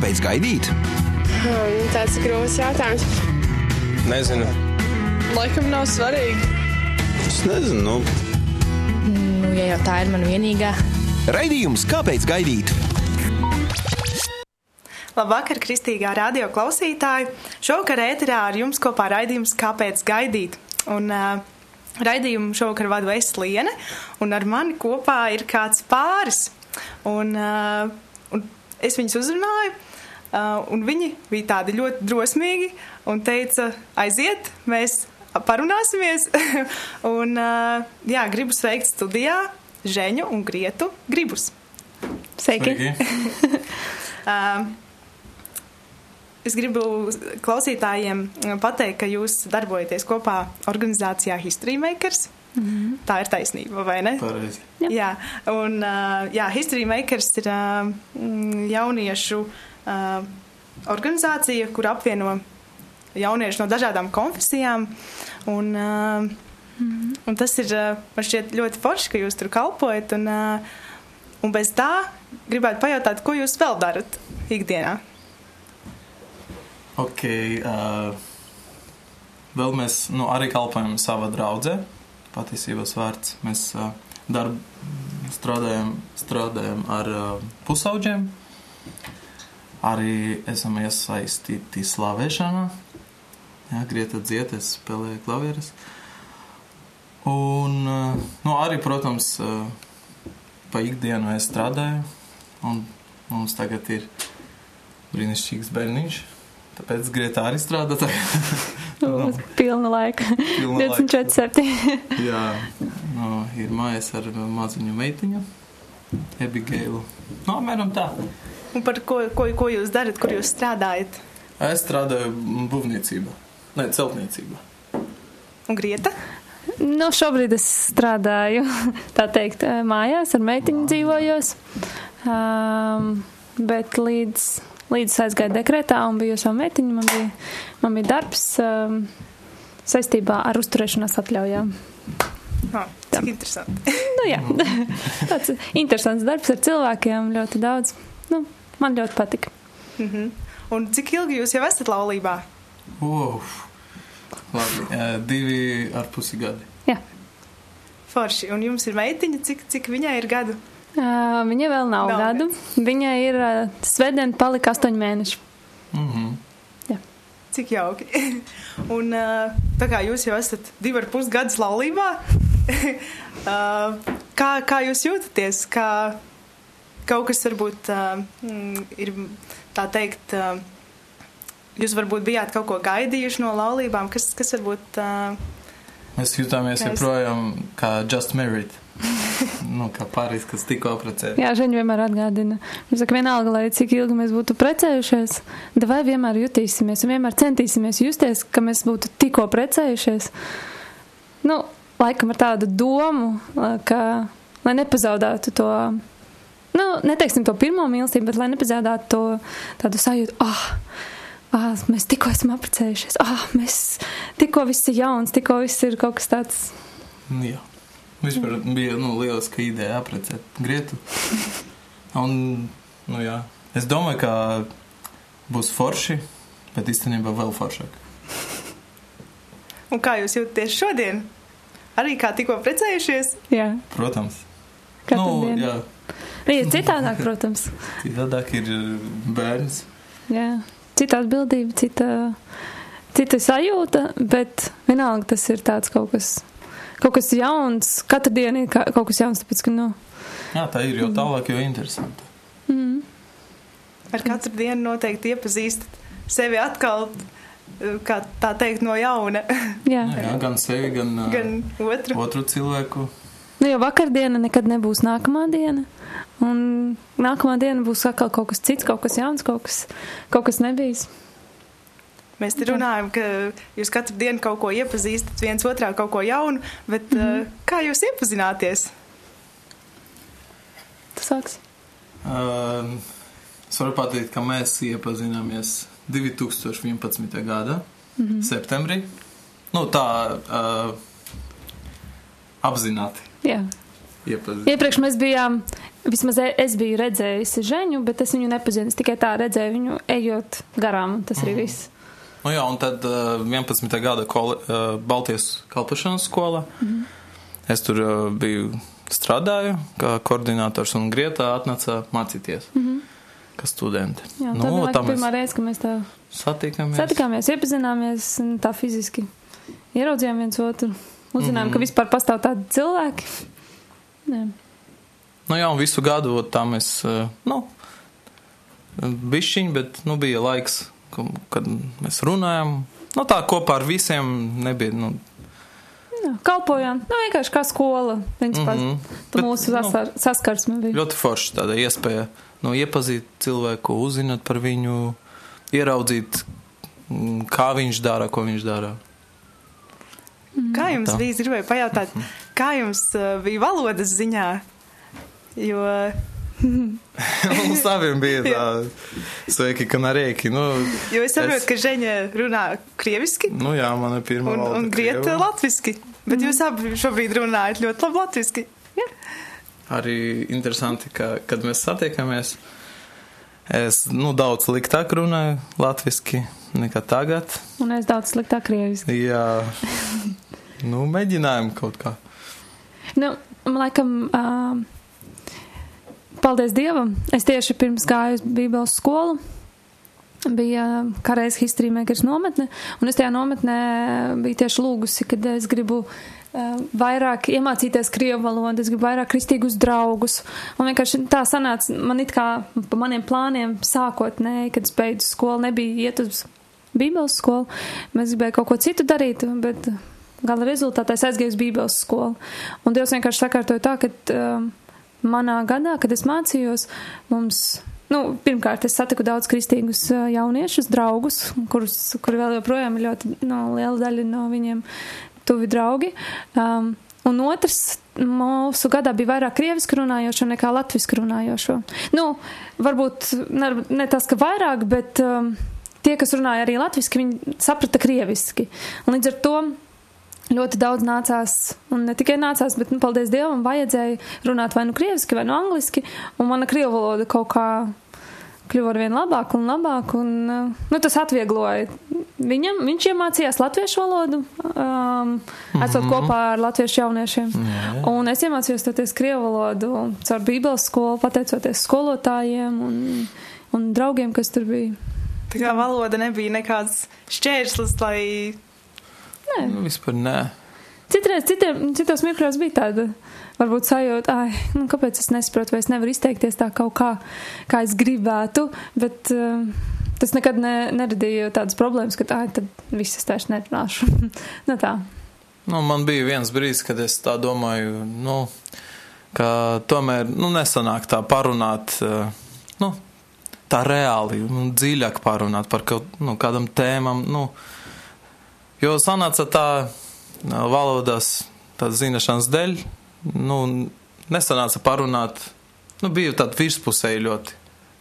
kāpēc gaidīt? Hmm, tāds ir grūts jautājums. Nezinu. Laikam nav svarīgi. Es nezinu. Nu. Nu, ja jau tā ir mana vienīgā. Raidījums Kāpēc gaidīt? Labvakar, kristīgā radio klausītāji! Šovakar ēterā ar jums kopā raidījums Kāpēc gaidīt? Un, uh, raidījumu šovakar vadu es Liene, un ar mani kopā ir kāds pāris. Un, uh, un es viņus uzrunāju, un viņi bija tādi ļoti drosmīgi un teica, aiziet, mēs parunāsimies. un, uh, jā, gribu sveikt studijā Žeņu un Grietu Gribus. Sveiki! Sveiki. uh, Es gribu klausītājiem pateikt, ka jūs darbojaties kopā organizācijā History Makers. Mm -hmm. Tā ir taisnība, vai ne? Pareizi. Jā. jā, un uh, jā, History Makers ir uh, jauniešu uh, organizācija, kur apvieno jauniešu no dažādām konfesijām. Un, uh, mm -hmm. un tas ir uh, man šķiet ļoti forši, ka jūs tur kalpojat. Un, uh, un bez tā gribētu pajautāt, ko jūs vēl darat ikdienā? Ok. Uh, vēl mēs nu, arī kalpojam savā draudzē. Patiesības vārds. Mēs uh, darb, strādājam, strādājam ar uh, pusauģiem. Arī esam iesaistīti slavēšanā. Jā, Grieta dzied, es spēlēju klavieres. Un uh, nu, arī, protams, uh, pa ikdienu es strādāju. Un mums tagad ir brīnišķīgs bērniņš. Tāpēc Grieta arī strādā. Nu, pilna laika. Pilna 24, 7. Jā, no, ir mājas ar maziņu meitiņu, Ebigēlu. No, apmēram tā. Un par ko, ko, ko jūs darat, kur jūs strādājat? Es strādāju būvniecībā, ne celtniecībā. Un Grieta? Nu, šobrīd es strādāju, tā teikt, mājās ar meitiņu dzīvojos. Um, bet līdz līdz aizgāju dekrētā un biju savu meitiņu. Man bija, man bija darbs um, saistībā ar uzturēšanās atļaujām. Oh, cik interesanti. nu, jā, tāds interesants darbs ar cilvēkiem, ļoti daudz. Nu, man ļoti patika. Mm -hmm. Un cik ilgi jūs jau esat laulībā? Wow. Labi, divi ar pusi gadi. Jā. Forši. Un jums ir meitiņa, cik, cik viņai ir gadu? Uh, viņa vēl nav, nav gadu. Viņa ir uh, svētdien palika astoņi mēneši. Mm -hmm. Jā. Cik jauki. Un uh, tā kā jūs jau esat divi ar pus gadus laulībā, uh, kā, kā jūs jūtaties? Kā kaut kas varbūt uh, ir tā teikt, uh, jūs varbūt bijāt kaut ko gaidījuši no laulībām, kas, kas varbūt. Uh, Mēs jutāmies joprojām kā just married. nu, kā pāris, kas tikko precēja. Jā, Žēņa vienmēr atgādina. Viņš saka, vienalga, lai cik ilgi mēs būtu precējušies, vai vienmēr jutīsimies un vienmēr centīsimies justies, ka mēs būtu tikko precējušies. Nu, laikam ar tādu domu, ka, lai nepazaudētu to, nu, neteiksim to pirmo mīlestību, bet lai nepazaudētu to tādu sajūtu, ah, oh, ah, mēs tikko esam apprecējušies, ah, mēs tikko viss ir jauns, tikko viss ir kaut kas tāds. Jā. Vispār bija nu, lieliska ideja apprecēt Grietu. Un, nu, jā. es domāju, ka būs forši, bet īstenībā vēl foršāk. Un kā jūs jūtaties šodien? Arī kā tikko precējušies? Jā. Protams. Katru nu, dienu. jā. Ir citādāk, protams. Citādāk ir bērns. Jā. Cita atbildība, cita, cita sajūta, bet vienalga tas ir tāds kaut kas kaut kas jauns. Katru dienu ir kaut kas jauns, tāpēc, ka, nu. Jā, tā ir, jo tālāk, jo interesanti. Mm. Ar katru dienu noteikti iepazīstat sevi atkal, kā tā teikt, no jauna. jā. jā, gan sevi, gan, gan otru. otru cilvēku. Nu, jo vakardiena nekad nebūs nākamā diena. Un nākamā diena būs atkal kaut kas cits, kaut kas jauns, kaut kas, kaut kas nebijis. Mēs te runājam, ka jūs katru dienu kaut ko iepazīstat, viens otrā kaut ko jaunu, bet mm -hmm. kā jūs iepazināties? Tas sāks. Uh, es varu pateikt, ka mēs iepazināmies 2011. gada mm -hmm. septembrī. Nu, tā uh, apzināti. Jā. Iepazīt. Iepriekš mēs bijām Vismaz e- es biju redzējusi Žeņu, bet es viņu nepazinu. Es tikai tā redzēju viņu ejot garām. Tas arī viss. Nu jā, un tad uh, 11. gada koli, uh, Baltijas kalpošanas skolā. Es tur uh, biju strādāju kā koordinators un Grietā atnāca mācīties. Kā studenti. Jā, nu, tā bija tā laikam pirmā reize, kad mēs tā satikāmies. satikāmies, iepazināmies un tā fiziski ieraudzījām viens otru. Uzzinājām, Mhm. ka vispār pastāv tādi cilvēki. Jā. Nu jā, un visu gadu tā mēs, uh, nu, bišķiņ, bet, nu, bija laiks, ka- kad mēs runājam. Nu, tā kopā ar visiem nebija, nu, Jā, kalpojām. Nu, vienkārši kā skola. Principā, mm Mhm. -hmm. Bet, mūsu nu, sasar, saskarsme bija. ļoti forši tāda iespēja, nu, iepazīt cilvēku, uzzināt par viņu, ieraudzīt, mm, kā viņš dara, ko viņš dara. Kā jums Tā. bija, es gribēju pajautāt, kā jums uh, bija valodas ziņā? Jo, Mums abiem bija tā, sveiki, kanarēki. Nu, jo es saprotu, Es- ka Ženja runā krieviski nu jā, mana ir pirmā un, valoda un Grieta krievu. latviski. Bet jūs abi šobrīd runājat ļoti labi latviski. Arī interesanti, ka, kad mēs satiekamies, es nu, daudz liktāk runāju latviski nekā tagad. Un es daudz sliktāk krieviski. Jā, nu, mēģinājām kaut kā. Nu, man laikam, uh, paldies Dievam. Es tieši pirms gāju uz Bībeles skolu. Bija uh, kādreiz History Makers nometne, un es tajā nometnē biju tieši lūgusi, kad es gribu uh, vairāk iemācīties krievu valodu, es gribu vairāk kristīgus draugus. Un vienkārši tā sanāca, man it kā pa maniem plāniem sākotnēji, kad es beidzu skolu, nebija iet uz Bībeles skolu. Mēs gribējām kaut ko citu darīt, bet uh, gala rezultātā es aizgāju uz Bībeles skolu. Un Dievs vienkārši sakārtoja tā, ka um, manā gadā, kad es mācījos, mums. Nu, pirmkārt, es satiku daudz kristīgus jauniešus, draugus, kurus, kuri vēl joprojām ir ļoti no, liela daļa no viņiem tuvi draugi. Um, un otrs, mūsu gadā bija vairāk krieviski runājošo nekā latviski runājošo. Nu, varbūt ne, ne tas, ka vairāk, bet um, tie, kas runāja arī latviski, viņi saprata krieviski. Un līdz ar to ļoti daudz nācās, un ne tikai nācās, bet, nu, paldies Dievam, vajadzēja runāt vai nu krieviski, vai nu angliski, un mana krievu valoda kaut kā kļuva ar vien labāk un labāk, un, uh, nu, tas atviegloja viņam, viņš iemācījās latviešu valodu, um, esot kopā ar latviešu jauniešiem, Jā. un es iemācījos toties krievu valodu caur bībeles skolu, pateicoties skolotājiem un, un draugiem, kas tur bija. Tā kā valoda nebija nekāds šķērslis, lai Nu, vispār nē. Citreiz, citiem, citos mirkļos bija tāda, varbūt sajūta, ai, nu, kāpēc es nesaprotu, vai es nevaru izteikties tā kaut kā, kā es gribētu, bet uh, tas nekad ne, neradīja tādas problēmas, ka, ai, tad viss es tieši nerunāšu. nu tā. Nu, man bija viens brīdis, kad es tā domāju, nu, ka tomēr nu, nesanāk tā parunāt, eh, nu, tā reāli, nu, dziļāk parunāt par kaut nu, kādam tēmam. Nu, jo sanāca tā valodās, tā zināšanas dēļ, nu, nesanāca parunāt, nu, biju tāda virspusēji ļoti.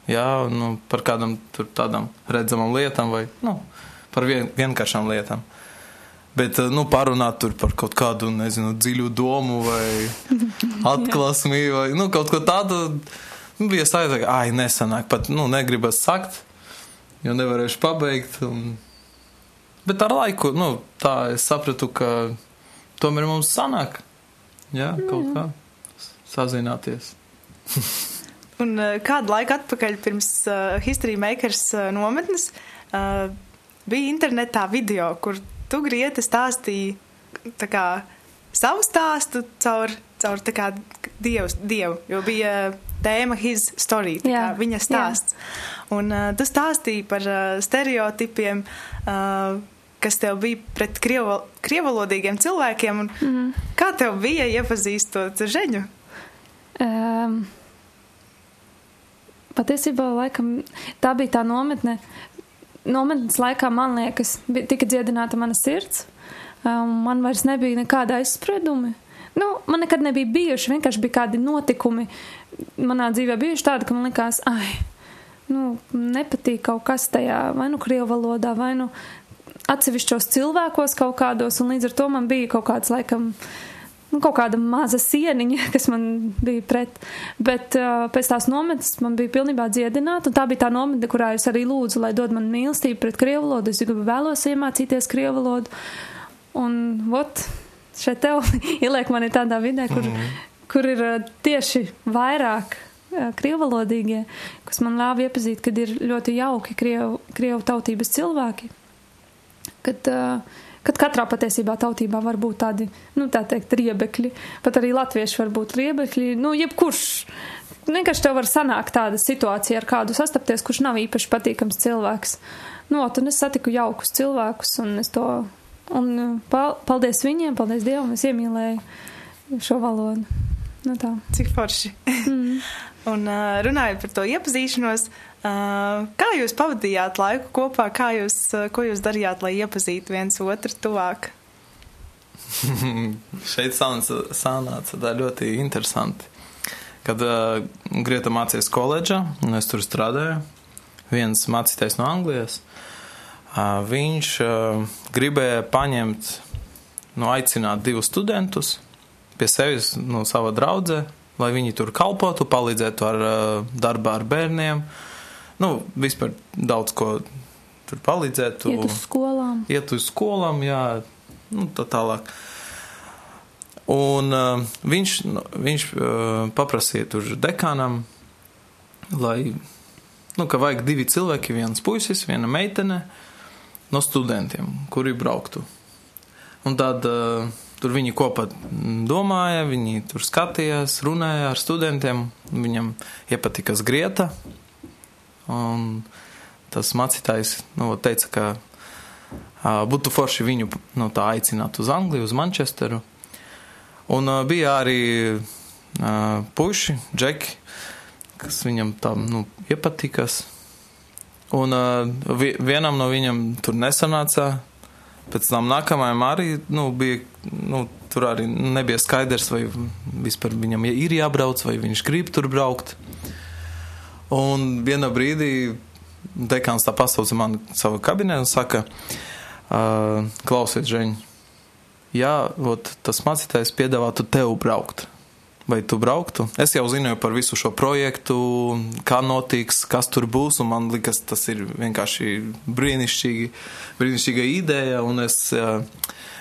Jā, nu, par kādam tur tādām redzamām lietām vai, nu, par vien, vienkāršām lietām. Bet, nu, parunāt par kaut kādu, nezinu, dziļu domu vai atklāsmi vai, nu, kaut ko tādu, nu, bija sajūta, ka, ai, nesanāk, pat, nu, negribas sakt, jo nevarēšu pabeigt. Un... Bet ar laiku, nu, tā es sapratu, ka tomēr mums sanāk, jā, kaut kā sazināties. Un uh, kādu laiku atpakaļ pirms uh, History Makers uh, nometnes uh, bija internetā video, kur tu grieti stāstīji tā kā, savu stāstu caur, caur tā kā dievu, dievu, jo bija tēma his story, Jā, viņa stāsts. Un uh, tu stāstīji par uh, stereotipiem, uh, kas tev bija pret krievo, krievalodīgiem cilvēkiem, un Mhm. kā tev bija iepazīstot Žeņu? Um, patiesībā, laikam, tā bija tā nometne. Nometnes laikā, man liekas, bija, tika dziedināta mana sirds. Um, man vairs nebija nekāda aizspriedumi. Nu, man nekad nebija bijuši, vienkārši bija kādi notikumi manā dzīvē bijuši tādi, ka man likās, ai, nu, nepatīk kaut kas tajā, vai nu krievu valodā, vai nu atsevišķos cilvēkos kaut kādos, un līdz ar to man bija kaut kāds, laikam, nu, kaut kāda maza sieniņa, kas man bija pret. Bet uh, pēc tās nometnes man bija pilnībā dziedināta, tā bija tā nometne, kurā es arī lūdzu, lai dod man mīlestību pret krievu valodu. Es gribu vēlos iemācīties krievu valodu. Un, vot, šeit tev ieliek mani tādā vidē, kur, mm -hmm. Kur ir uh, tieši vairāk uh, krievalodīgie, kas man ļāva iepazīt, kad ir ļoti jauki krievu, krievu tautības cilvēki. Kad, uh, kad katrā patiesībā tautībā var būt tādi, nu, tā teikt, riebekļi, pat arī latvieši var būt riebekļi, nu, jebkurš. Vienkārši tev var sanākt tāda situācija, ar kādu sastapties, kurš nav īpaši patīkams cilvēks. Nu, un es satiku jaukus cilvēkus, un es to, un paldies viņiem, paldies Dievam, es iemīlēju šo valodu. Nu, tā. Cik forši. Mm. un runājot par to iepazīšanos, uh, Kā jūs pavadījāt laiku kopā, kā jūs, ko jūs darījāt, lai iepazītu viens otru tuvāk? Šeit sanāca tā ļoti interesanti. Kad uh, Grieta mācījās koledžā, un es tur strādāju, viens mācītājs no Anglijas, uh, viņš uh, gribēja paņemt, nu, aicināt divus studentus pie sevis no sava draudzē, lai viņi tur kalpotu, palīdzētu ar darbu ar bērniem. Nu, vispār daudz ko tur palīdzētu. Iet uz skolām. Iet uz skolām, jā, nu, tā tālāk. Un uh, viņš, nu, viņš uh, paprasīja tur dekānam, lai, nu, ka vajag divi cilvēki, viens puisis, viena meitene no studentiem, kuri brauktu. Un tad uh, tur viņi kopā domāja, viņi tur skatījās, runāja ar studentiem, viņam iepatikās grieta, tas mācītājs nu, teica, ka uh, būtu forši viņu nu, aicināt uz Angliju, uz Manchesteru. Un uh, bija arī uh, puiši, džeki, kas viņam tā nu, iepatikās. Un uh, vienam no viņam tur nesanāca. Pēc tam nākamajam arī nu, bija, nu, tur arī nebija skaidrs, vai vispār viņam ir jābrauc, vai viņš grib tur braukt. Un vienā brīdī dekāns tā pasauca man savu kabinetu un saka, klausiet, Žeņ, jā, tas mācītājs piedāvātu tev braukt. Vai tu brauktu? Es jau zināju par visu šo projektu, kā notiks, kas tur būs, un man liekas, tas ir vienkārši brīnišķīgi, brīnišķīga ideja, un es uh,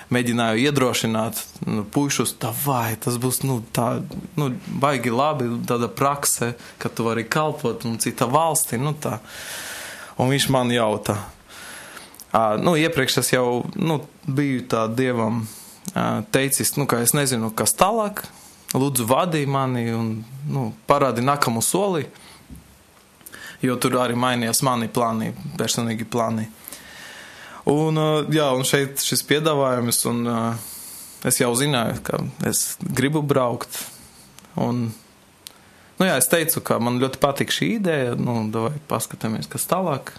mēģināju iedrošināt nu, puišus, vai tas būs nu, tā, nu, baigi labi, tāda prakse, ka tu vari kalpot un cita valstī. Nu, tā. un viņš man jautā. Uh, nu, iepriekš es jau nu, biju tā dievam uh, teicis, nu, ka es nezinu, kas tālāk. Lūdzu, vadīja mani un nu, parādi nākamo soli, jo tur arī mainījās mani plāni, personīgi plāni. Un, uh, jā, un šeit šis piedāvājums, un uh, es jau zināju, ka es gribu braukt. Un, nu jā, es teicu, ka man ļoti patīk šī ideja, nu, vai paskatāmies, kas tālāk.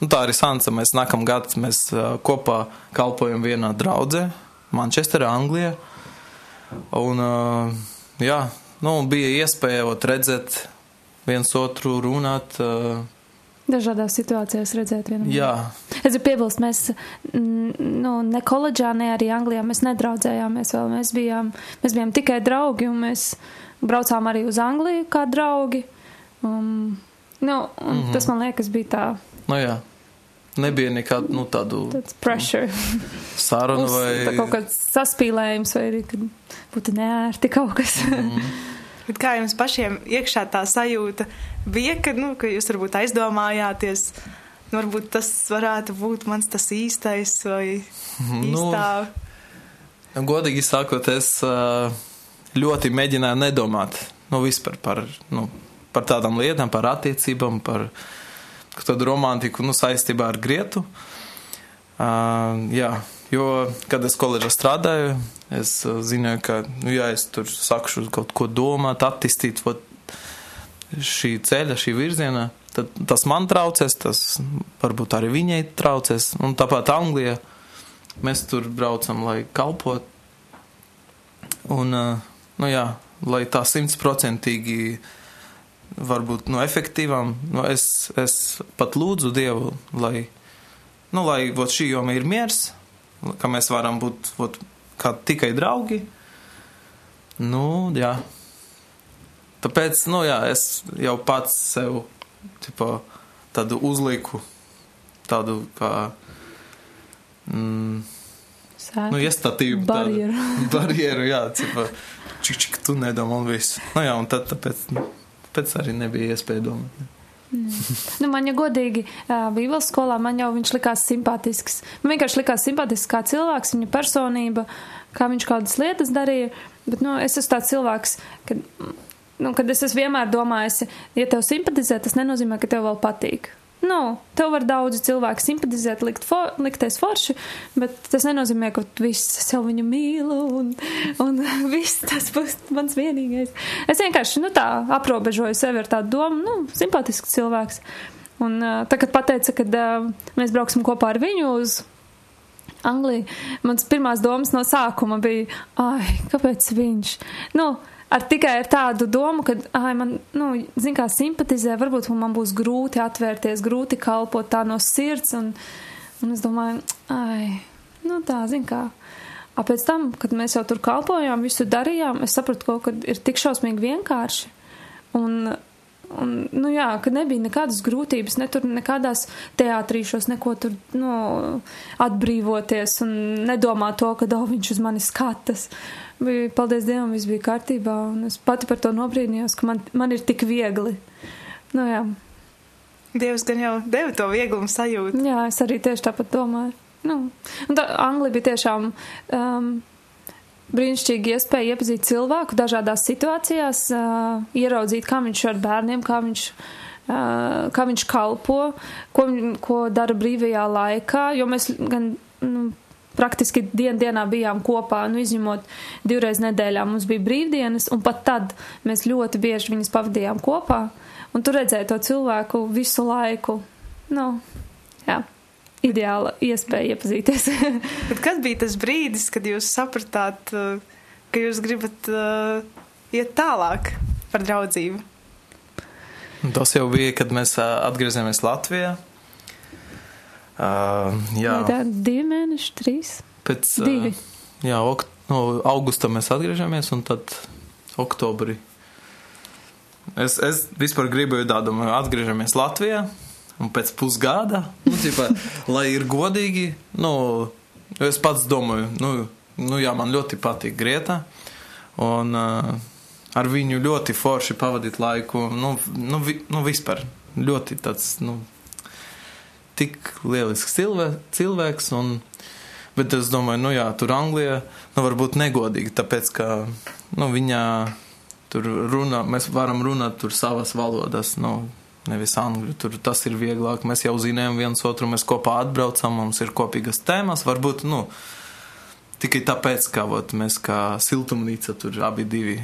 Nu, tā arī sanca, mēs nākam gads, mēs uh, kopā kalpojam vienā draudzē, Manchesterā, Anglijā. Un, jā, nu, bija iespēja redzēt viens otru runāt. Dažādās situācijās redzēt vienam. Jā. Es gribu piebilst, mēs nu, ne koledžā, ne arī Anglijā mēs nedraudzējāmies vēl. Mēs bijām, mēs bijām tikai draugi un mēs braucām arī uz Angliju kā draugi. Um, nu, un mm -hmm. Tas man liekas bija tā. Nu jā. Nebija nekādu nu, tādu sarunu vai. Tā kaut kāds saspīlējums vai arī, kad būtu neērti kaut kas. Mm. Bet kā jums pašiem iekšā tā sajūta bija, ka, nu, ka jūs varbūt aizdomājāties, nu, varbūt tas varētu būt mans tas īstais vai nu, īstā? Nu, godīgi sakot, es ļoti mēģināju nedomāt, nu, vispār par, nu, par tādām lietām, par attiecībām, par tādu romantiku, nu, saistībā ar Grietu. Uh, jā, Jo, kad es koledžā strādāju, es uh, zināju, ka, nu, ja es tur sākšu kaut ko domāt, attīstīt vat, šī ceļa, šī virziena, tad tas man traucēs, tas varbūt arī viņai traucēs. Un tāpat Anglijā mēs tur braucam, lai kalpot. Un, uh, nu jā, lai tā simtprocentīgi varbūt no nu, efektīvām, nu, es, es pat lūdzu Dievu, lai, nu, lai vot, šī joma ir miers, ka mēs varam būt ot, kā tikai draugi. Nu, jā. Tāpēc, nu jā, es jau pats sev tipo, tādu uzliku, tādu kā. Mm, Sēta. nu, iestatīvu. tādu Barjeru. barjeru, jā, tipo, čik, čik, tu nedomā un viss. Nu jā, un tad tāpēc, nu, tāpēc arī nebija iespēja domāt. Nu, man, ja godīgi, Bībeles skolā man jau viņš likās simpātisks. Man vienkārši likās simpātisks kā cilvēks, viņa personība, kā viņš kādas lietas darīja. Bet, nu, es esmu tāds cilvēks, kad, nu, kad es vienmēr domājis, ja tev simpatizē, tas nenozīmē, ka tev vēl patīk. Nu, tev var daudzi cilvēki simpatizēt, likt for, likties forši, bet tas nenozīmē, ka viss es jau viņu mīlu un, un viss tas būs mans vienīgais. Es vienkārši, nu tā, aprobežoju sevi ar tādu domu, nu, simpātisks cilvēks. Un uh, tagad pateica, ka uh, mēs brauksim kopā ar viņu uz Angliju. Mans pirmās domas no sākuma bija, ai, kāpēc viņš? Nu, ar tikai ar tādu domu, ka, ai, man, nu, zin kā simpatizē, varbūt man būs grūti atvērties, grūti kalpot tā no sirds, un, un es domāju, ai, nu tā, zin kā. A pēc tam, kad mēs jau tur kalpojām, visu darījām, es sapratu, kad ir tik šausmīgi vienkārši. Un, un, nu jā, ka nebija nekādas grūtības, ne tur nekādās teātrīšos, neko tur, nu, atbrīvoties un nedomāt to, ka, oh, viņš uz mani skatas. Bija, paldies Dievam, viss bija kārtībā, un es pati par to nobrīnījos, ka man, man ir tik viegli. Nu jā, Dievs gan jau deva to vieglumu sajūtu. jā es arī tieši tāpat domāju. Nu, un tā Anglija bija tiešām um, brīnišķīgi iespēja iepazīt cilvēku dažādās situācijās, uh, ieraudzīt, kā viņš ar bērniem, kā viņš, uh, kā viņš kalpo, ko, ko dara brīvajā laikā, jo mēs gan. Nu, Praktiski dien dienā bijām kopā, nu, izņemot divreiz nedēļā mums bija brīvdienas, un pat tad mēs ļoti bieži viņas pavadījām kopā. Un tur redzēja to cilvēku visu laiku. Nu, jā, ideāla iespēja iepazīties. Kad bija tas brīdis, kad jūs sapratāt, uh, ka jūs gribat uh, iet tālāk par draudzību? Tas jau bija, kad mēs ā, atgriezāmies Latvijā. Uh, jā, Tā divi mēneši, trīs. pēc divi. Jā, ok, no, augustā mēs atgriežamies, un tad oktobrī. Es, es vispār gribēju tādu, atgriežamies Latvijā, un pēc pusgada, nu, ķipa, lai ir godīgi, nu, es pats domāju, nu, nu jā, man ļoti patīk Grieta, un uh, ar viņu ļoti forši pavadīt laiku, nu, nu, vi, nu vispār ļoti tāds, nu, tik lielisks cilvē, cilvēks, un, bet es domāju, nu jā, tur Anglijā, nu varbūt negodīgi, tāpēc, ka, nu, viņā tur runā, mēs varam runāt tur savas valodas, nu, nevis angļu, tur tas ir vieglāk, mēs jau zinām viens otru, mēs kopā atbraucam, mums ir kopīgas tēmas, varbūt, nu, tikai tāpēc, ka, vot, mēs kā siltumnīca tur abi divi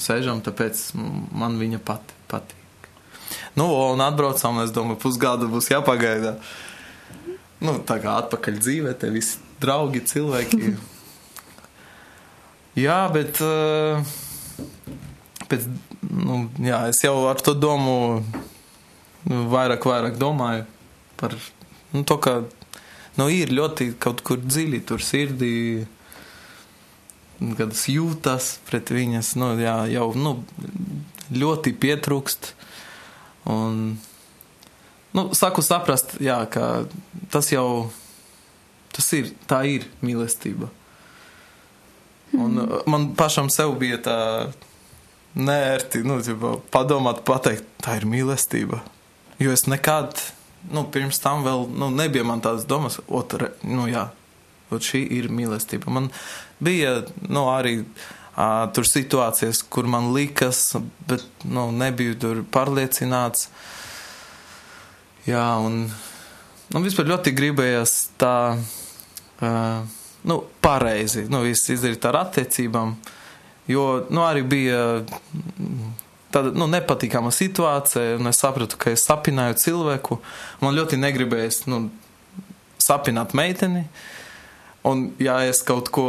sēžam, tāpēc man viņa pati patīk. Nu, un atbraucām, es domāju, pusgadu būs jāpagaida. Nu, tā kā atpakaļ dzīvē, te visi draugi, cilvēki. jā, bet uh, pēc, nu, jā, es jau ar to domu vairāk, vairāk domāju par nu, to, ka nu, ir ļoti kaut kur dziļi tur sirdī, kad es jūtas pret viņas, nu, jā, jau nu, ļoti pietrūkst. Un, nu, saku saprast, jā, ka tas jau, tas ir, tā ir mīlestība. Un mm. man pašam sev bija tā nērti, nu, padomāt, pateikt, tā ir mīlestība. Jo es nekad, nu, pirms tam vēl, nu, nebija man tādas domas, otra, nu, jā, šī ir mīlestība. Man bija, nu, arī uh, tur situācijas, kur man likas, bet, nu, nebiju tur pārliecināts. Jā, un, nu, vispār ļoti gribējās tā, uh, nu, pareizi, nu, viss izdarīt ar attiecībām, jo, nu, arī bija tāda, nu, nepatīkama situācija, un es sapratu, ka es sapināju cilvēku, man ļoti negribējās, nu, sapināt meiteni, un, ja es kaut ko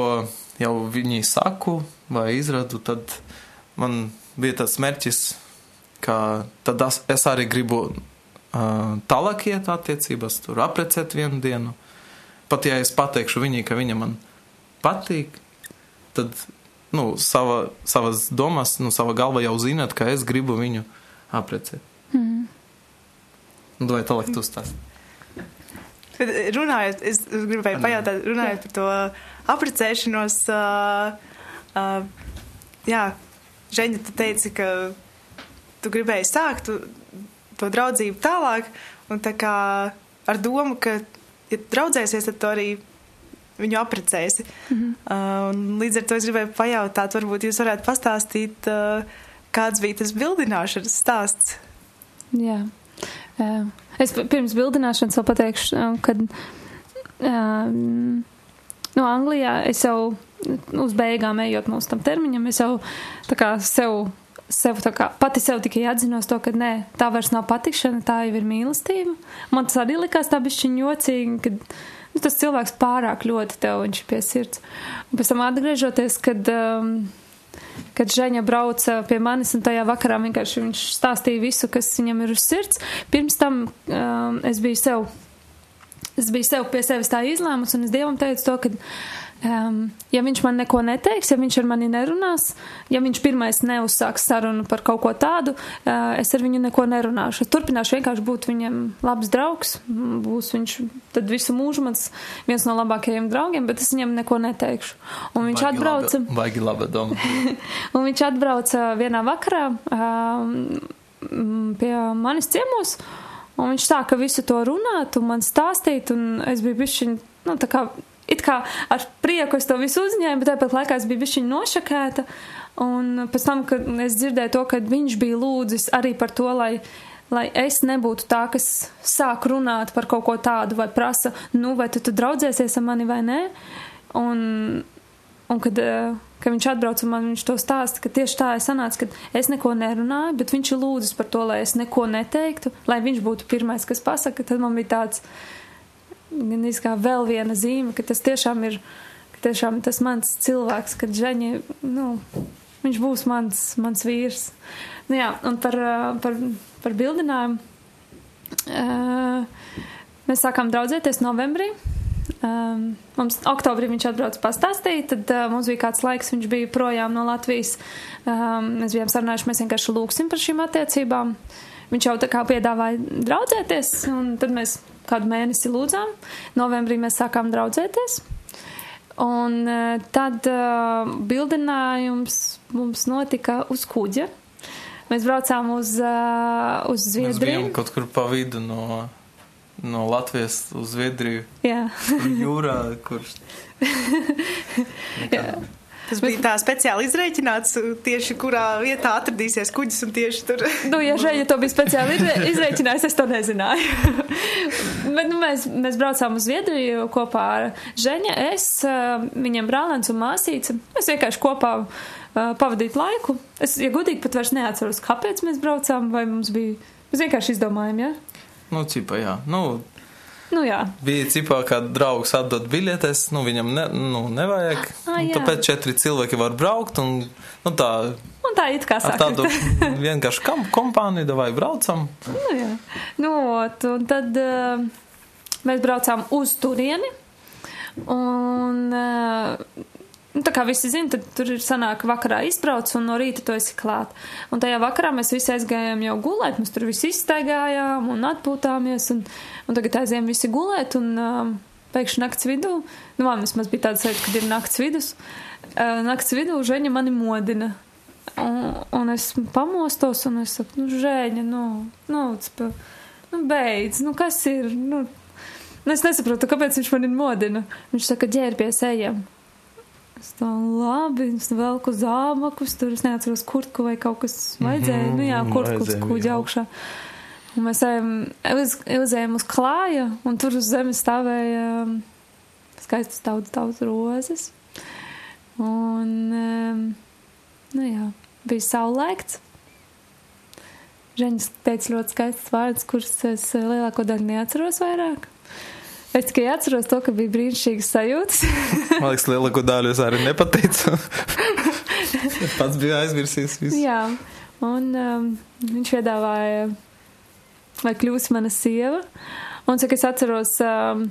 jau viņai saku vai izradu, tad man bija tāds mērķis, ka tad es, arī gribu uh, tālāk iet attiecībās, tur aprecēt vienu dienu. Pat ja es pateikšu viņai, ka viņa man patīk, tad nu, sava, savas domas, nu, sava galva jau zinat, ka es gribu viņu aprecēt. Mm. Vai tālāk tu stāsti? Bet runājot, es gribēju pajautāt, runājot par to aprecēšanos, uh, uh, jā, Žeņa, tu teici, ka tu gribēji sākt tu, to draudzību tālāk, un tā kā ar domu, ka, ja draudzēsies, tad tu arī viņu aprecēsi. Mm -hmm. uh, līdz ar to es gribēju pajautāt, varbūt jūs varētu pastāstīt, uh, kāds bija tas bildināšanas stāsts. Jā. Uh, es pirms bildināšanas vēl pateikšu, uh, kad um, no Anglijā es jau uz beigām ejot mūsu tam termiņam, es jau tā kā sev sev kā pati sev tikai atzinos to, ka nē, tā vairs nav patikšana, tā jau ir mīlestība. Man tas arī likās tā bišķiņ jocīgi, ka nu, tas cilvēks pārāk ļoti tev viņš pie sirds. Un pēc tam atgriežoties, kad, um, kad Žaņa brauca pie manis un tajā vakarā vienkārši viņš stāstīja visu, kas viņam ir uz sirds. Pirms tam um, es biju sev, es biju sev pie sevis tā izlēmus un es Dievam teicu to, ka Um, ja viņš man neko neteiks, ja viņš ar mani nerunās, ja viņš pirmais neuzsāks sarunu par kaut ko tādu, uh, es ar viņu neko nerunāšu. Turpināšu vienkārši būt viņam labs draugs, būs viņš tad visu mūžu mans viens no labākajiem draugiem, bet es viņam neko neteikšu. Un viņš Baigi atbrauca. Laba, baigi laba doma. un viņš atbrauca vienā vakarā um, pie manis ciemos. Un viņš sāka visu to runāt un man stāstīt, un es biju bišķiņ, nu, tā kā kā ar prieku es to visu uzņēmu, bet tāpat laikā es biju bišķiņ nošakēta. Un pēc tam, kad es dzirdēju to, ka viņš bija lūdzis arī par to, lai, lai es nebūtu tā, kas sāk runāt par kaut ko tādu vai prasa, nu, vai tu, tu draudzēsies ar mani vai nē. Un, un kad, eh, kad viņš atbrauca un man viņš to stāsta, ka tieši tā es sanācu, ka es neko nerunāju, bet viņš ir lūdzis par to, lai es neko neteiktu, lai viņš būtu pirmais, kas pasaka, tad man bija tāds gan kā vēl viena zīme, ka tas tiešām ir, tiešām tas mans cilvēks, kad Žaņi, nu, viņš būs mans, mans vīrs. Nu jā, un par, par, par bildinājumu. Mēs sākām draudzēties novembrī. Um, mums oktobrī viņš atbrauca pastāstīt, tad uh, mums bija kāds laiks, viņš bija projām no Latvijas. Um, mēs bijām sarunājuši, mēs vienkārši lūgsim par šīm attiecībām. Viņš jau tā kā piedāvāja draudzēties, un tad mēs kādu mēnesi lūdzām. Novembrī mēs sākām draudzēties. Un uh, tad uh, bildinājums mums notika uz kuģa. Mēs braucām uz, uh, uz Zviedriju. Kaut kur pa vidu no, no Latvijas uz Zviedriju. Jā. Jūrā, kurš. Jā. Tas bija tā speciāli izreikināts, tieši kurā vietā atradīsies kuģis un tieši tur. nu, ja Žēja to bija speciāli izreikinājis, es to nezināju. Bet nu, mēs, mēs braucām uz Zviedriju kopā ar Žēņa, es, viņam brālēns un māsīca. Mēs vienkārši kopā uh, pavadīt laiku. Es, ja gudīgi, pat vairs neatceros, kāpēc mēs braucām, vai mums bija. Mēs vienkārši izdomājām, jā? Ja? Nu, cipa, jā. Nu, Nu, jā. Bija cipā, kā draugs atdot biļetes, nu, viņam ne, nu, nevajag. Ah, tāpēc četri cilvēki var braukt un, nu, tā. Un tā it kā saka. Tādu vienkārši kam, kompāniju vai braucam. Nu, jā. Nu, ot, un tad uh, mēs braucām uz turieni. Un uh, Nu, tā kā visi zina, tad tur ir sanāk vakarā izbrauc un no rīta tu esi klāt. Un tajā vakarā mēs visi aizgājām jau gulēt, mēs tur visi izstaigājām un atpūtāmies, un, un tagad aizējām visi gulēt, un um, pēkšņi nakts vidū, nu, man vismaz bija tāds sajūta, kad ir nakts vidus, uh, nakts vidū žēņa mani modina. Un, un es pamostos, un es saku, nu, žēņa, nu, nu, pa, nu, beidz, nu, kas ir, nu, nu, es nesaprotu, kāpēc viņš mani modina. Viņš saka, ģērbies, ejam. Tā labi, es velku zābakus, tur es neatceros kurtku vai kaut kas vajadzēja. Mm -hmm, nu jā, kurtku uz kuģa augšā. Un mēs ejam, uz, uzējām uz klāja, un tur uz zemes stāvēja um, skaistas daudz, daudz rozes. Un, um, nu jā, bija saulēkts. Žeņas teica ļoti skaistas vārdas, kuras es lielāko daļu neatceros vairāk. Es tikai atceros to, ka bija brīnišķīgas sajūtas. Man liekas, lielāko daļu es arī nepateicu. Pats bija aizmirsījis visu. Jā, un um, viņš piedāvāja, lai kļūst mana sieva. Un cik es atceros, um,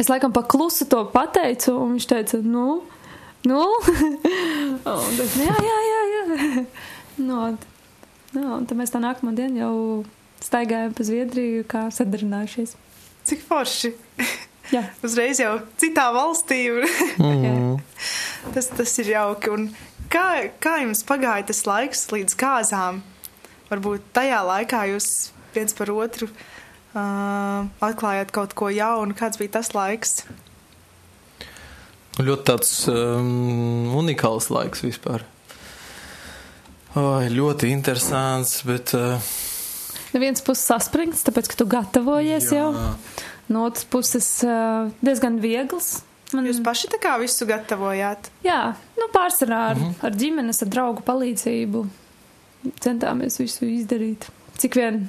es laikam pa klusu to pateicu, un viņš teica, nu, Nu, un tas, jā, jā, jā, jā. Nu, un- nu, un tad mēs tā nākamā diena jau staigājām pa Zviedriju, kā sadarinājušies. Cik forši. Jā. Uzreiz jau citā valstī. Mm. tas, tas ir jauki. Un kā, kā jums pagāja tas laiks līdz kāzām? Varbūt tajā laikā jūs viens par otru uh, atklājāt kaut ko jaunu. Kāds bija tas laiks? Ļoti tāds um, unikāls laiks vispār. Oi, ļoti interesants, bet. Uh, No vienas puses saspringts, tāpēc, ka tu gatavojies jā. jau. No otras puses uh, diezgan viegls. Man, Jūs paši tā kā visu gatavojāt? jā, nu pārsvarā ar, mm -hmm. ar ģimenes, ar draugu palīdzību centāmies visu izdarīt. Cik vien,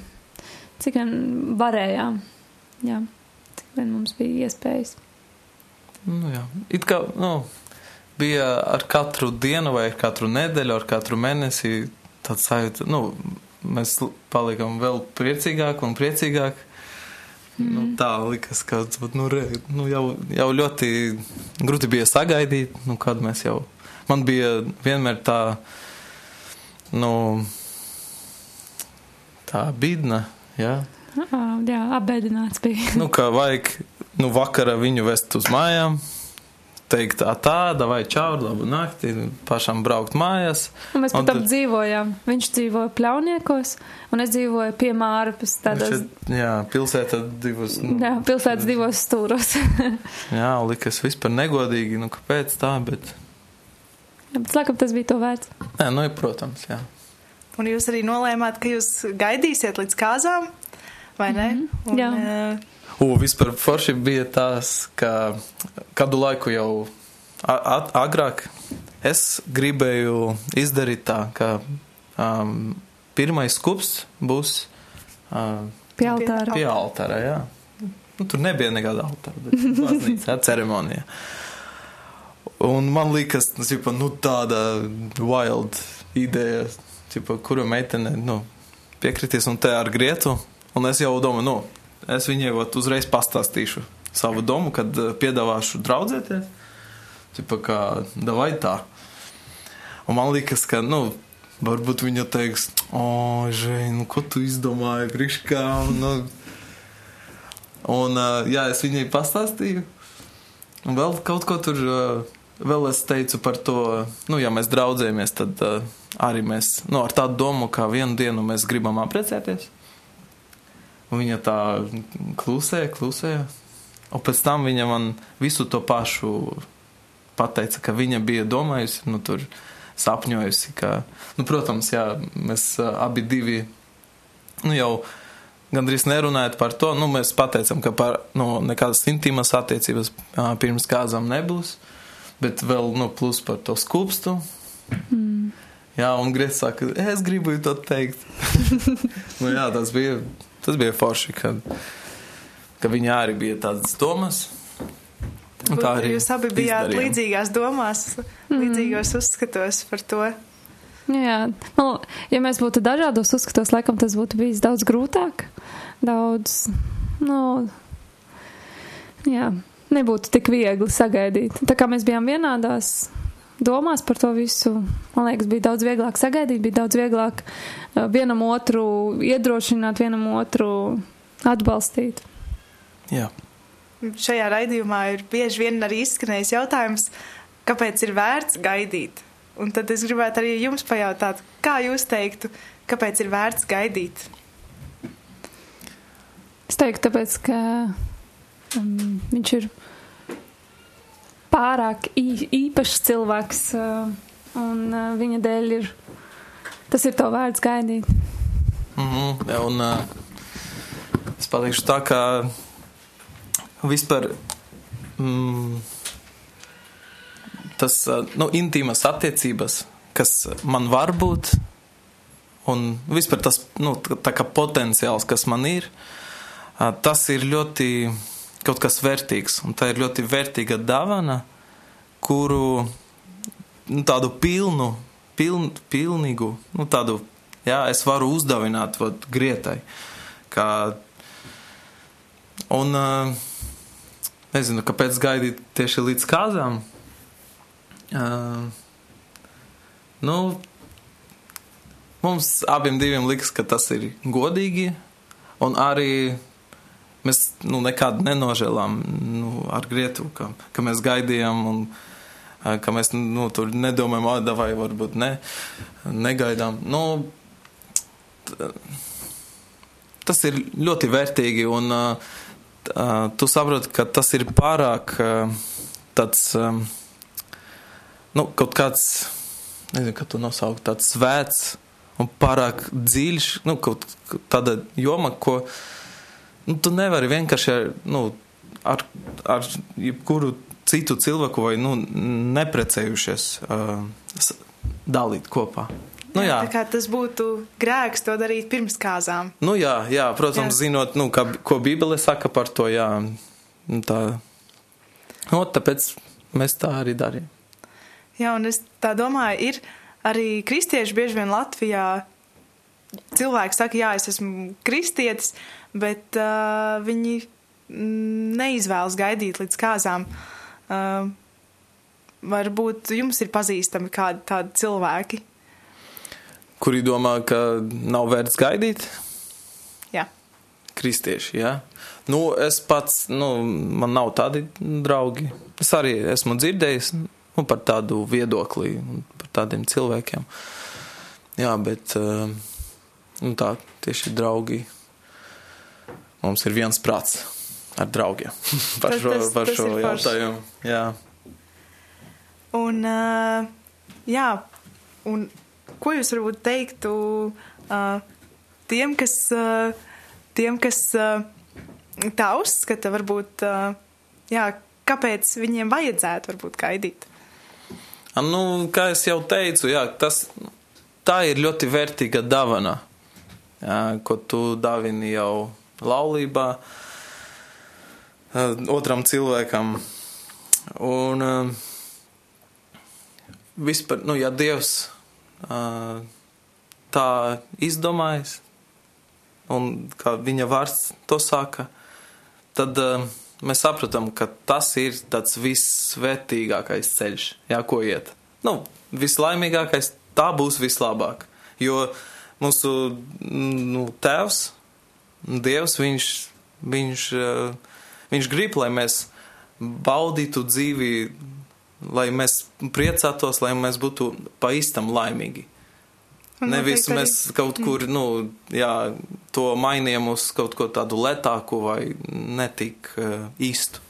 cik vien varējām. Jā, cik vien mums bija iespējas. nu, jā. It kā nu, bija ar katru dienu, vai katru nedēļu, ar katru mēnesi tāds sajūta, nu, mēs palikām vēl priecīgāki un priecīgāki. Mm. Nu, tā likās, ka nu, re, nu, jau, jau ļoti grūti bija sagaidīt, nu, kad mēs jau. Man bija vienmēr tā, nu, tā bīdna, jā. Ah, jā, apbēdināts bija. Nu, kā vajag, nu, vakarā viņu vest uz mājām, teikt, tā, tāda vai čaur, labu nakti, pašam braukt mājās. Un mēs Un pat tam tad- dzīvojām. Viņš dzīvoja pļauniekos, un es dzīvoju pie mārpas, tādos, Šeit, jā, pilsēta divas. Nu, jā, pilsētas divos stūros. jā, likas vispār negodīgi, nu, kāpēc tā, bet, Jā, bet, laikam, tas bija to vērts. nē, nu, ir, protams, jā. Un jūs arī nolēmāt, ka jūs gaidīsiet līdz kāzām, vai ne? Mm -hmm. jā. uh, U, vispār forši bija tās, ka kādu laiku jau at, agrāk es gribēju izdarīt tā, ka um, pirmais skups būs uh, Pie altāra. pie altāra, jā. Nu, tur nebija nekāda altāra, bet baznīca, ceremonija. Un man liekas, tas ir nu, tāda wild ideja, tipa, kura meitene nu, piekritīs un te ar grietu. Un es jau domāju, nu, es viņai uzreiz pastāstīšu savu domu, kad eh, piedāvāšu draudzēties. Tipa, kā, davai tā. Un man liekas, ka, nu, varbūt viņa teiks, o, žēj, nu, ko tu izdomāji, priekš kā, nu. Un, uh, jā, es viņai pastāstīju. Un vēl kaut ko tur, uh, vēl es teicu par to, nu, ja mēs draudzējamies, tad arī mēs, nu, ar tādu domu, ka vienu dienu mēs gribam apprecēties. Un viņa tā klusēja, klusēja. Un pēc tam viņa man visu to pašu pateica, ka viņa bija domājusi, nu, tur sapņojusi, ka, nu, protams, jā, mēs abi divi, nu, jau gandrīz nerunājot par to, nu, mēs pateicam, ka par, nu, nekādas intīmas attiecības pirms kāzām nebūs, bet vēl, nu, plus par to skūpstu. Mm. Jā, un Grēs saka, es gribu to teikt. nu, jā, tas bija, tas bija forši, ka, ka viņa arī bija tādas domas. Un tā arī jūs abi bijāt izdarījām. līdzīgās domās, līdzīgos uzskatos par to. Jā, man, ja mēs būtu dažādos uzskatos, laikam tas būtu bijis daudz grūtāk. Daudz, nu, jā, nebūtu tik viegli sagaidīt. Tā kā mēs bijām vienādās domās par to visu, man liekas, bija daudz vieglāk sagaidīt, bija daudz vieglāk uh, vienam otru iedrošināt, vienam otru atbalstīt. Jā. Šajā raidījumā ir bieži vien arī izskanējis jautājums, kāpēc ir vērts gaidīt. Un tad es gribētu arī jums pajautāt, kā jūs teiktu, kāpēc ir vērts gaidīt? Es teiktu, tāpēc, ka um, viņš ir pārāk īpašs cilvēks, uh, un uh, viņa dēļ ir tas ir to vērts gaidīt. Mm -hmm. Un uh, es pateikšu tā, ka vispār mm, tas uh, nu, intīmas attiecības, kas man var būt, un vispār tas nu, tā, tā potenciāls, kas man ir, uh, tas ir ļoti kaut kas vērtīgs. Un tā ir ļoti vērtīga dāvana, kuru nu, tādu pilnu, piln, pilnīgu, nu, tādu, jā, es varu uzdavināt vat, grietai. Kā, un nezinu, kāpēc gaidīt tieši līdz kāzām. Uh, nu, mums abiem diviem likas, ka tas ir godīgi, un arī mēs nu, nekad nenožēlām nu, ar Grietu, ka, ka mēs gaidījām un uh, ka mēs nu, tur nedomājam, ah, vai varbūt ne, negaidām. Nu, tas ir ļoti vērtīgi, un uh, uh, tu saproti, ka tas ir pārāk uh, tāds, um, nu, kaut kāds, nezinu, kā tu nosaukt, tāds svēts un pārāk dziļš, nu, kaut tāda joma, ko, nu, tu nevari vienkārši ar, nu, ar, ar jebkuru citu cilvēku vai, nu, neprecējušies uh, dalīt kopā. Nu, jā. Kā tas būtu grēks to darīt pirms kāzām. Nu, jā, jā, protams, jā. zinot, nu, kā, ko Bībele saka par to, jā, nu, tā. Nu, tāpēc mēs tā arī darījām. Jā, un es tā domāju, ir arī kristieši bieži vien Latvijā. Cilvēki saka, jā, es esmu kristietis, bet uh, viņi neizvēlas gaidīt līdz kāzām. Uh, varbūt jums ir pazīstami kādi tādi cilvēki, kuri domā, ka nav vērts gaidīt. Jā. Kristieši, jā. Nu, es pats, nu, man nav tādi draugi. Es arī esmu dzirdējis nu, par tādu viedokli, par tādiem cilvēkiem. Jā, bet uh, nu, tā tieši draugi. Mums ir viens prāts ar draugiem par Tas- šo, tas- par tas šo jautājumu. Jā. Un, uh, jā, un ko jūs varbūt teiktu uh, tiem, kas, uh, tiem, kas uh, tā uzskata, varbūt, uh, jā, kāpēc viņiem vajadzētu varbūt gaidīt? Nu, kā jau teicu, jā, tas, tā ir ļoti vērtīga dāvana, jā, ko tu dāvini jau laulībā eh, otram cilvēkam. Un eh, vispār, nu, ja Dievs eh, tā izdomājas, un kā viņa vārds to saka, tad mēs saprotam, ka tas ir tāds visvētīgākais ceļš, jā, ko iet. Nu, vislaimīgākais, tā būs vislabāk. Jo mūsu nu, tēvs, Dievs, viņš, viņš, uh, viņš grib, lai mēs baudītu dzīvi, lai mēs priecātos, lai mēs būtu pa īstam laimīgi. Un Nevis arī- mēs kaut kur, nu, jā, to mainījām uz kaut ko tādu lētāku vai netik uh, īstu.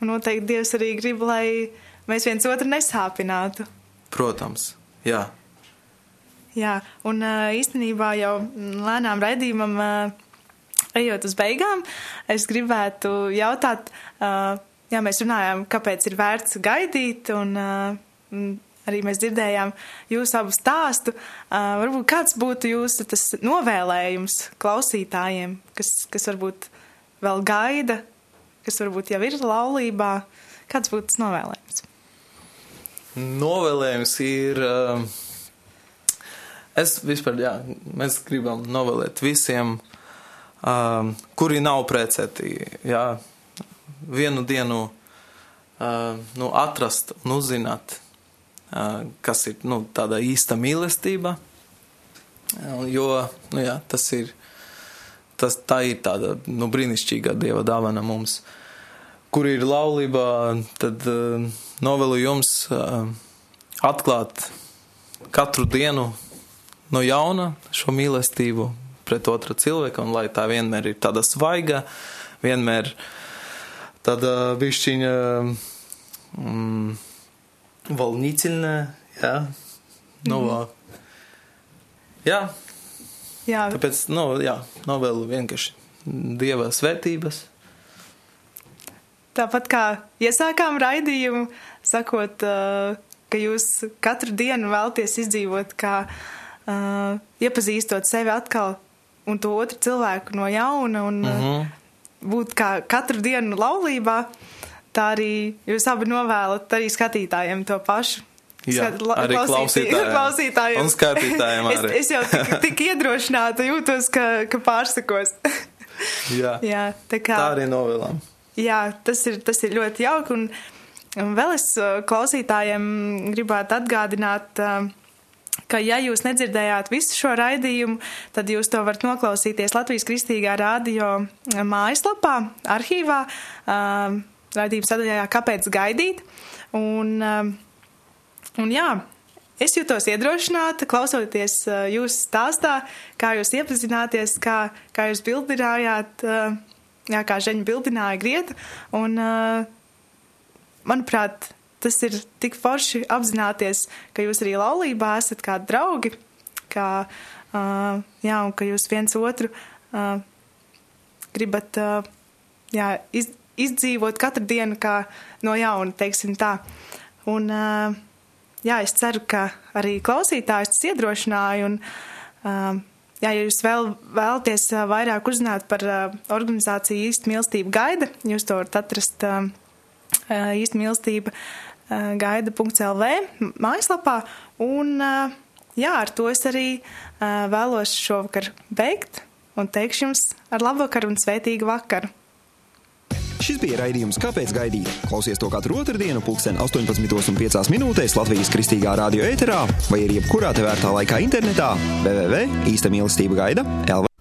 Un noteikti Dievs arī grib, lai mēs viens otru nesāpinātu. Protams, jā. Jā, un ā, īstenībā jau mm, lēnām raidījumam ā, ejot uz beigām, es gribētu jautāt, jā, mēs runājām, kāpēc ir vērts gaidīt, un arī mēs dzirdējām jūsu abu stāstu. Varbūt kāds būtu jūsu tas novēlējums klausītājiem, kas, kas varbūt vēl gaida, kas varbūt jau ir laulībā, kāds būtu tas novēlējums? Novēlējums ir. Es vispār, jā, mēs gribam novēlēt visiem, uh, kuri nav precēti, jā, vienu dienu uh, nu, atrast un uzzināt, uh, kas ir nu, tāda īsta mīlestība. Uh, Jo nu, jā, tas ir, tas, tā ir tāda nu, brīnišķīga dieva dāvana mums. Kur ir laulībā, tad uh, novēlu jums uh, atklāt katru dienu no jauna šo mīlestību pret otru cilvēku, un lai tā vienmēr ir tāda svaiga, vienmēr tāda bišķiņa mm, volnīciļna, jā, nu, mm. jā, Jā, tāpēc, nu, jā, novēlu vienkārši dieva svētības. Tāpat kā iesākām raidījumu, sakot, ka jūs katru dienu vēlaties izdzīvot, kā uh, iepazīstot sevi atkal un to otru cilvēku no jauna un mm. -hmm. būt kā katru dienu laulībā, tā arī jūs abi novēlat arī skatītājiem to pašu. Jā, Skat- la- arī klausītājiem. klausītājiem. Un skatītājiem es, arī. es jau tik, tik iedrošināta jūtos, ka, ka pārsakos. Jā, Jā, tā kā. tā arī novēlam. Jā, tas ir, tas ir ļoti jauki. Un Un vēl es uh, klausītājiem gribētu atgādināt, uh, ka, ja jūs nedzirdējāt visu šo raidījumu, tad jūs to varat noklausīties Latvijas Kristīgā radio mājaslapā, arhīvā, uh, raidījuma sadaļā Kāpēc gaidīt? Un, un jā, Es jūtos iedrošināta, klausoties uh, jūsu stāstā, kā jūs iepazināties, kā, kā jūs bildinājāt, uh, jā, kā Žeņa bildināja grietu. Un, uh, manuprāt, tas ir tik forši apzināties, ka jūs arī laulībā esat kā draugi, kā, uh, jā, un ka jūs viens otru uh, gribat uh, jā, iz, izdzīvot katru dienu kā no jauna, teiksim tā. Un, uh, jā, es ceru, ka arī klausītājs tas iedrošināja. Un, um, jā, ja jūs vēl vēlaties uh, vairāk uzzināt par uh, organizāciju īsta mīlestība gaida, jūs to varat atrast uh, īsta mīlestība uh, gaida.lv mājaslapā. Un, uh, jā, ar to es arī uh, vēlos šovakar beigt un teikšu jums ar labvakaru un svētīgu vakaru. Šis bija raidījums Kāpēc gaidīt? Klausies to katru otrdienu, pulksten 18,5 minūtēs Latvijas kristīgā radio ēterā vai arī jebkurā tevērtā laikā internetā www.īsta mīlestība gaida LV.